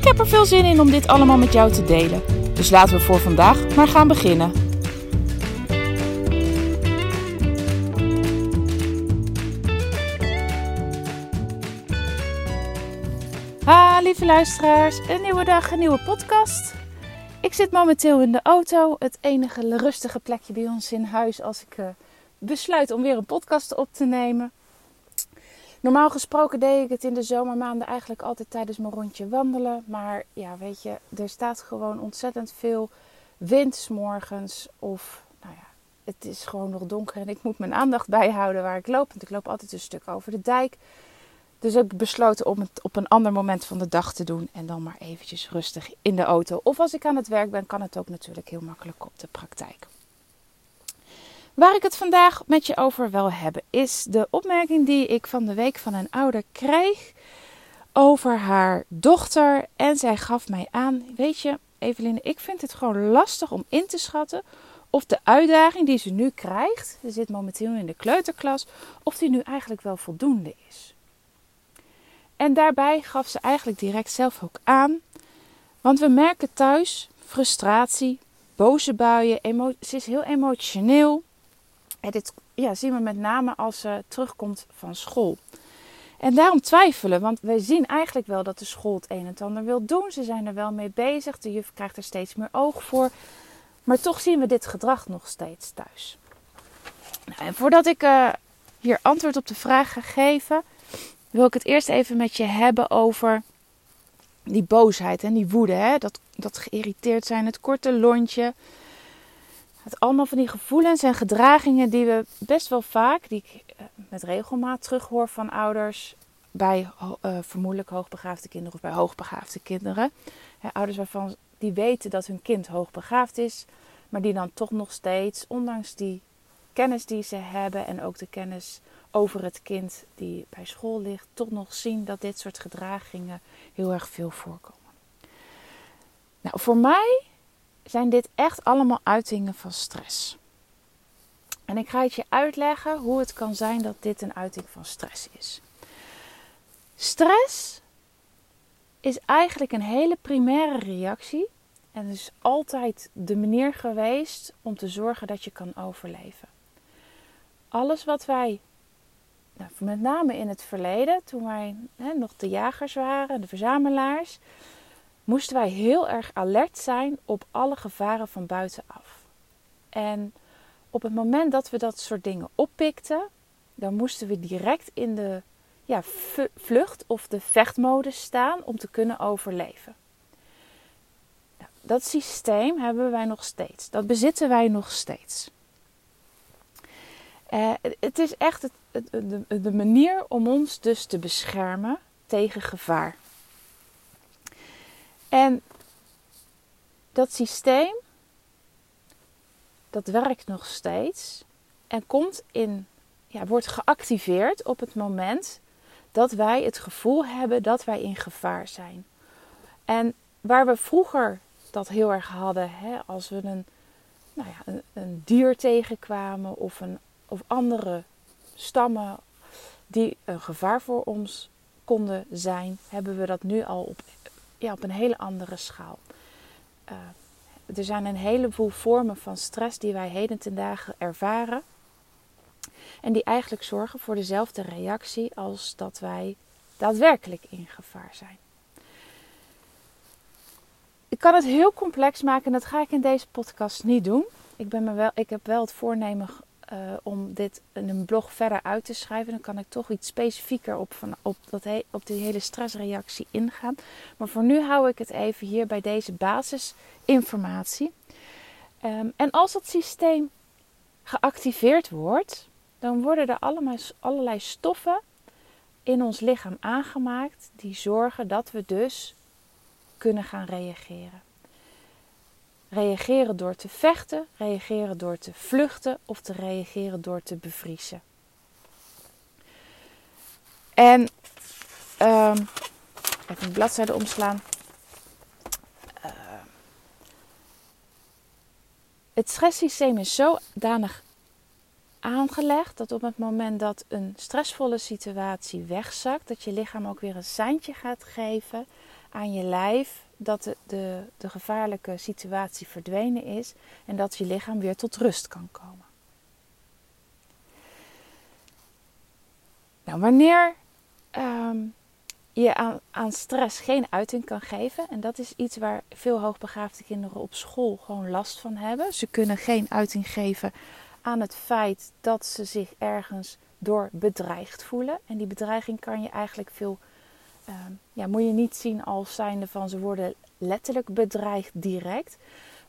Ik heb er veel zin in om dit allemaal met jou te delen. Dus laten we voor vandaag maar gaan beginnen. Ha, lieve luisteraars, een nieuwe dag, een nieuwe podcast. Ik zit momenteel in de auto, het enige rustige plekje bij ons in huis als ik uh, besluit om weer een podcast op te nemen. Normaal gesproken deed ik het in de zomermaanden eigenlijk altijd tijdens mijn rondje wandelen. Maar ja, weet je, er staat gewoon ontzettend veel wind morgens. Of nou ja, het is gewoon nog donker en ik moet mijn aandacht bijhouden waar ik loop. Want ik loop altijd een stuk over de dijk. Dus ik besloten om het op een ander moment van de dag te doen. En dan maar eventjes rustig in de auto. Of als ik aan het werk ben, kan het ook natuurlijk heel makkelijk op de praktijk. Waar ik het vandaag met je over wil hebben, is de opmerking die ik van de week van een ouder kreeg over haar dochter. En zij gaf mij aan: Weet je, Eveline, ik vind het gewoon lastig om in te schatten of de uitdaging die ze nu krijgt, ze zit momenteel in de kleuterklas, of die nu eigenlijk wel voldoende is. En daarbij gaf ze eigenlijk direct zelf ook aan, want we merken thuis frustratie, boze buien, ze is heel emotioneel. Dit ja, zien we met name als ze terugkomt van school. En daarom twijfelen, want wij zien eigenlijk wel dat de school het een en ander wil doen. Ze zijn er wel mee bezig, de juf krijgt er steeds meer oog voor. Maar toch zien we dit gedrag nog steeds thuis. Nou, en voordat ik uh, hier antwoord op de vraag ga geven, wil ik het eerst even met je hebben over die boosheid en die woede. Hè? Dat, dat geïrriteerd zijn, het korte lontje. Het allemaal van die gevoelens en gedragingen die we best wel vaak, die ik eh, met regelmaat terughoor van ouders bij uh, vermoedelijk hoogbegaafde kinderen of bij hoogbegaafde kinderen. ouders waarvan die weten dat hun kind hoogbegaafd is, maar die dan toch nog steeds, ondanks die kennis die ze hebben en ook de kennis over het kind die bij school ligt, toch nog zien dat dit soort gedragingen heel erg veel voorkomen. Nou, voor mij zijn dit echt allemaal uitingen van stress. En ik ga het je uitleggen hoe het kan zijn dat dit een uiting van stress is. Stress is eigenlijk een hele primaire reactie en is altijd de manier geweest om te zorgen dat je kan overleven. Alles wat wij, nou, met name in het verleden, toen wij hè, nog de jagers waren, de verzamelaars, moesten wij heel erg alert zijn op alle gevaren van buitenaf. En op het moment dat we dat soort dingen oppikten, dan moesten we direct in de ja, vlucht of de vechtmodus staan om te kunnen overleven. Dat systeem hebben wij nog steeds. Dat bezitten wij nog steeds. Uh, het is echt het, de manier om ons dus te beschermen tegen gevaar. En dat systeem, dat werkt nog steeds en komt in, ja, wordt geactiveerd op het moment dat wij het gevoel hebben dat wij in gevaar zijn. En waar we vroeger dat heel erg hadden, hè, als we een, nou ja, een, een dier tegenkwamen of, een, of andere stammen die een gevaar voor ons konden zijn, hebben we dat nu al op ja, op een hele andere schaal. Uh, er zijn een heleboel vormen van stress die wij heden ten dagen ervaren. En die eigenlijk zorgen voor dezelfde reactie als dat wij daadwerkelijk in gevaar zijn. Ik kan het heel complex maken en dat ga ik in deze podcast niet doen. Ik, ben me wel, ik heb wel het voornemen uh, om dit in een blog verder uit te schrijven. Dan kan ik toch iets specifieker op, van, op, dat op die hele stressreactie ingaan. Maar voor nu hou ik het even hier bij deze basisinformatie. Um, en als dat systeem geactiveerd wordt, dan worden er allemaal, allerlei stoffen in ons lichaam aangemaakt die zorgen dat we dus kunnen gaan reageren. Reageren door te vechten, reageren door te vluchten of te reageren door te bevriezen. En um, even een bladzijde omslaan. Uh, het stresssysteem is zodanig aangelegd dat op het moment dat een stressvolle situatie wegzakt, dat je lichaam ook weer een seintje gaat geven aan je lijf dat de, de, de gevaarlijke situatie verdwenen is en dat je lichaam weer tot rust kan komen. Nou, wanneer um, je aan, aan stress geen uiting kan geven, en dat is iets waar veel hoogbegaafde kinderen op school gewoon last van hebben. Ze kunnen geen uiting geven aan het feit dat ze zich ergens door bedreigd voelen. En die bedreiging kan je eigenlijk veel, ja, moet je niet zien als zijnde van ze worden letterlijk bedreigd direct.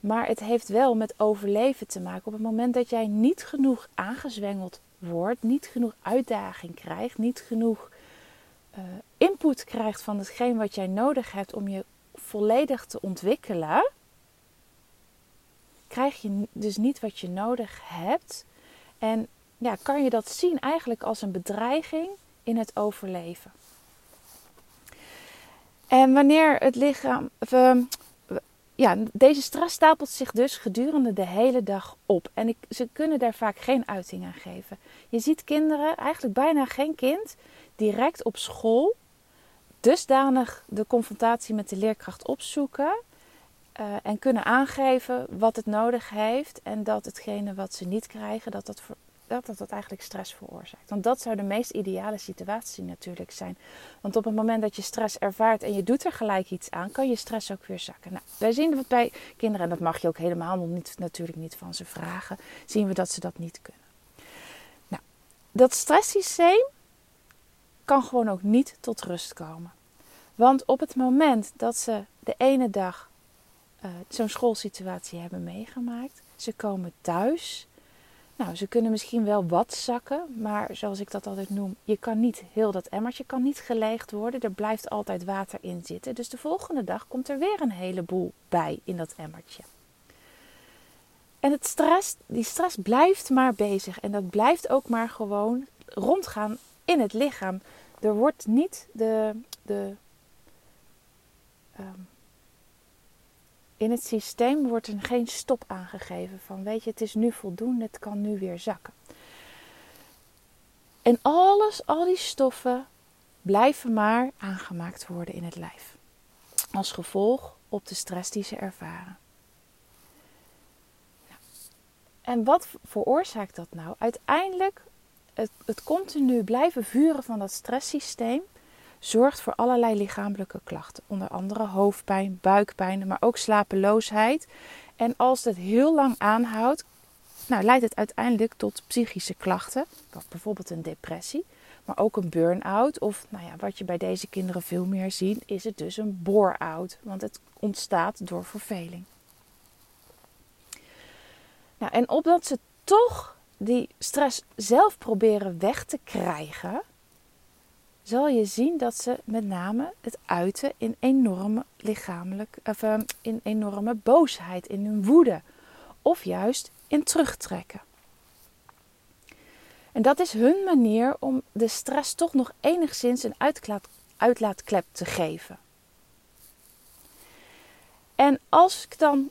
Maar het heeft wel met overleven te maken. Op het moment dat jij niet genoeg aangezwengeld wordt, niet genoeg uitdaging krijgt, niet genoeg uh, input krijgt van hetgeen wat jij nodig hebt om je volledig te ontwikkelen, krijg je dus niet wat je nodig hebt. En ja, kan je dat zien eigenlijk als een bedreiging in het overleven. En wanneer het lichaam. Ehm, ja, deze stress stapelt zich dus gedurende de hele dag op. En ik, ze kunnen daar vaak geen uiting aan geven. Je ziet kinderen, eigenlijk bijna geen kind, direct op school dusdanig de confrontatie met de leerkracht opzoeken uh, en kunnen aangeven wat het nodig heeft en dat hetgene wat ze niet krijgen, dat dat, voor, dat, dat, dat eigenlijk stress veroorzaakt. Want dat zou de meest ideale situatie natuurlijk zijn. Want op het moment dat je stress ervaart en je doet er gelijk iets aan, kan je stress ook weer zakken. Nou, wij zien dat bij kinderen, en dat mag je ook helemaal nog niet, natuurlijk niet van ze vragen, zien we dat ze dat niet kunnen. Nou, dat stresssysteem kan gewoon ook niet tot rust komen. Want op het moment dat ze de ene dag uh, zo'n schoolsituatie hebben meegemaakt, ze komen thuis. Nou, ze kunnen misschien wel wat zakken, maar zoals ik dat altijd noem, je kan niet heel dat emmertje kan niet geleegd worden. Er blijft altijd water in zitten. Dus de volgende dag komt er weer een heleboel bij in dat emmertje. En het stress, die stress blijft maar bezig en dat blijft ook maar gewoon rondgaan in het lichaam. Er wordt niet de, de um, in het systeem wordt er geen stop aangegeven van weet je, het is nu voldoende, het kan nu weer zakken. En alles, al die stoffen blijven maar aangemaakt worden in het lijf. Als gevolg op de stress die ze ervaren. Nou, en wat veroorzaakt dat nou? Uiteindelijk het, het continu blijven vuren van dat stresssysteem zorgt voor allerlei lichamelijke klachten. Onder andere hoofdpijn, buikpijn, maar ook slapeloosheid. En als het heel lang aanhoudt, nou, leidt het uiteindelijk tot psychische klachten. Bijvoorbeeld een depressie, maar ook een burn-out. Of nou ja, wat je bij deze kinderen veel meer ziet, is het dus een bore-out. Want het ontstaat door verveling. Nou, en opdat ze toch die stress zelf proberen weg te krijgen, zal je zien dat ze met name het uiten in enorme lichamelijk, of, uh, in enorme boosheid, in hun woede of juist in terugtrekken. En dat is hun manier om de stress toch nog enigszins een uitlaat, uitlaatklep te geven. En als ik dan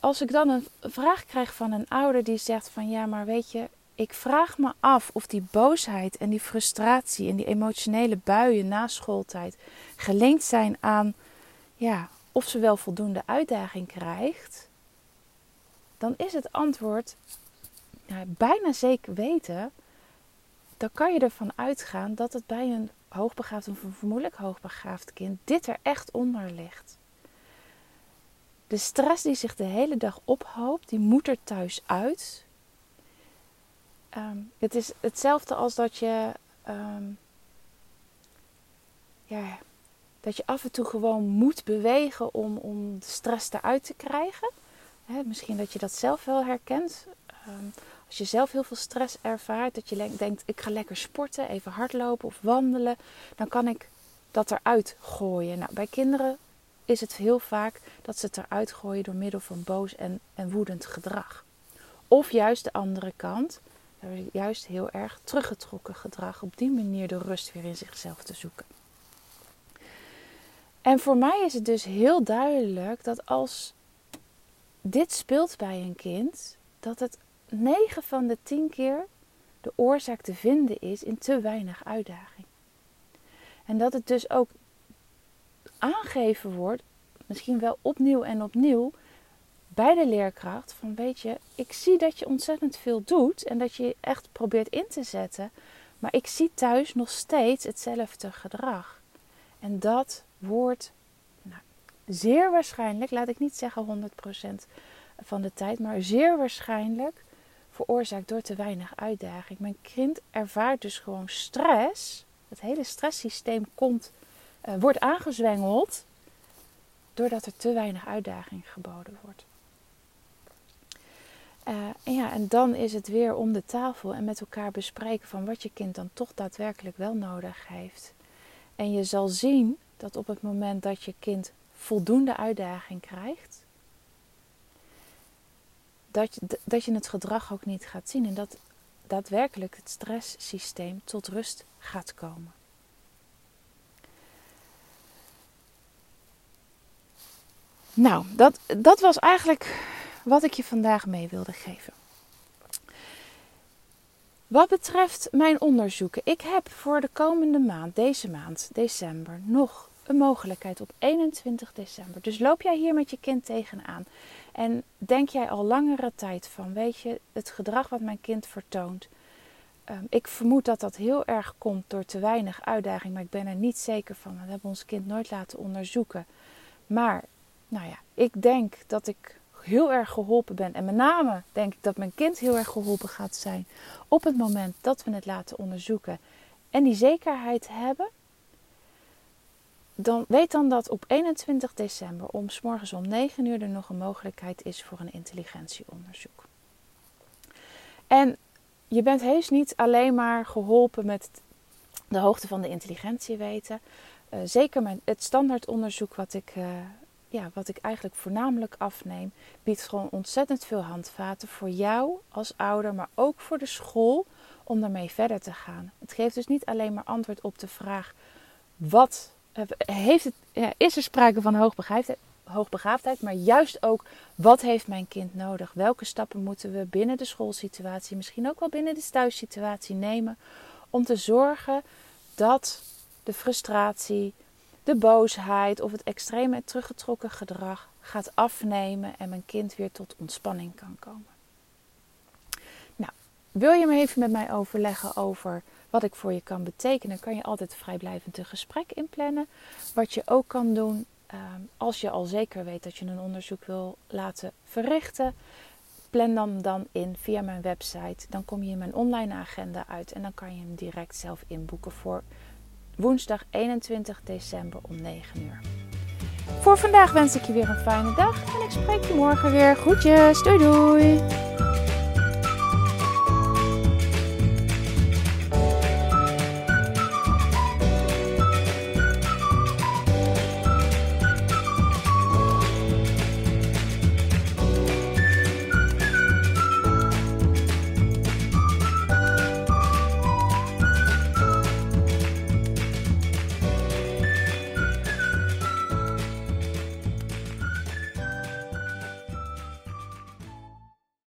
als ik dan een vraag krijg van een ouder die zegt van ja, maar weet je, ik vraag me af of die boosheid en die frustratie en die emotionele buien na schooltijd gelinkt zijn aan ja, of ze wel voldoende uitdaging krijgt, dan is het antwoord ja, bijna zeker weten. Dan kan je ervan uitgaan dat het bij een hoogbegaafd of een vermoedelijk hoogbegaafd kind dit er echt onder ligt. De stress die zich de hele dag ophoopt, die moet er thuis uit. Um, het is hetzelfde als dat je, um, ja, dat je af en toe gewoon moet bewegen om, om de stress eruit te krijgen. Misschien dat je dat zelf wel herkent. Um, als je zelf heel veel stress ervaart, dat je denkt: ik ga lekker sporten, even hardlopen of wandelen, dan kan ik dat eruit gooien. Nou, bij kinderen is het heel vaak dat ze het eruit gooien door middel van boos en, en woedend gedrag. Of juist de andere kant, juist heel erg teruggetrokken gedrag, op die manier de rust weer in zichzelf te zoeken. En voor mij is het dus heel duidelijk dat als dit speelt bij een kind, dat het 9 van de 10 keer de oorzaak te vinden is in te weinig uitdaging. En dat het dus ook aangegeven wordt, misschien wel opnieuw en opnieuw, bij de leerkracht: van weet je, ik zie dat je ontzettend veel doet en dat je echt probeert in te zetten, maar ik zie thuis nog steeds hetzelfde gedrag. En dat wordt nou, zeer waarschijnlijk, laat ik niet zeggen 100% van de tijd, maar zeer waarschijnlijk veroorzaakt door te weinig uitdaging. Mijn kind ervaart dus gewoon stress. Het hele stresssysteem komt, uh, wordt aangezwengeld doordat er te weinig uitdaging geboden wordt. En ja, en dan is het weer om de tafel en met elkaar bespreken van wat je kind dan toch daadwerkelijk wel nodig heeft. En je zal zien dat op het moment dat je kind voldoende uitdaging krijgt, dat je, dat je het gedrag ook niet gaat zien en dat daadwerkelijk het stresssysteem tot rust gaat komen. Nou, dat, dat was eigenlijk wat ik je vandaag mee wilde geven. Wat betreft mijn onderzoeken, ik heb voor de komende maand, deze maand, december, nog een mogelijkheid op 21 december. Dus loop jij hier met je kind tegenaan en denk jij al langere tijd van, weet je, het gedrag wat mijn kind vertoont. Ehm, ik vermoed dat dat heel erg komt door te weinig uitdaging, maar ik ben er niet zeker van. We hebben ons kind nooit laten onderzoeken. Maar, nou ja, ik denk dat ik heel erg geholpen ben. En met name denk ik dat mijn kind heel erg geholpen gaat zijn op het moment dat we het laten onderzoeken. En die zekerheid hebben dan weet dan dat op 21 december om s morgens om 9 uur er nog een mogelijkheid is voor een intelligentieonderzoek. En je bent heus niet alleen maar geholpen met de hoogte van de intelligentie weten. Uh, zeker met het standaardonderzoek wat ik, uh, ja, wat ik eigenlijk voornamelijk afneem, biedt gewoon ontzettend veel handvaten voor jou als ouder, maar ook voor de school om daarmee verder te gaan. Het geeft dus niet alleen maar antwoord op de vraag wat heeft het, ja, is er sprake van hoogbegaafdheid, hoogbegaafdheid, maar juist ook wat heeft mijn kind nodig? Welke stappen moeten we binnen de schoolsituatie, misschien ook wel binnen de thuissituatie nemen om te zorgen dat de frustratie, de boosheid of het extreme teruggetrokken gedrag gaat afnemen en mijn kind weer tot ontspanning kan komen. Nou, wil je me even met mij overleggen over wat ik voor je kan betekenen, kan je altijd vrijblijvend een gesprek inplannen. Wat je ook kan doen ehm, als je al zeker weet dat je een onderzoek wil laten verrichten. Plan dan dan in via mijn website. Dan kom je in mijn online agenda uit en dan kan je hem direct zelf inboeken voor woensdag 21 december om 9 uur. Voor vandaag wens ik je weer een fijne dag en ik spreek je morgen weer. Groetjes, doei doei!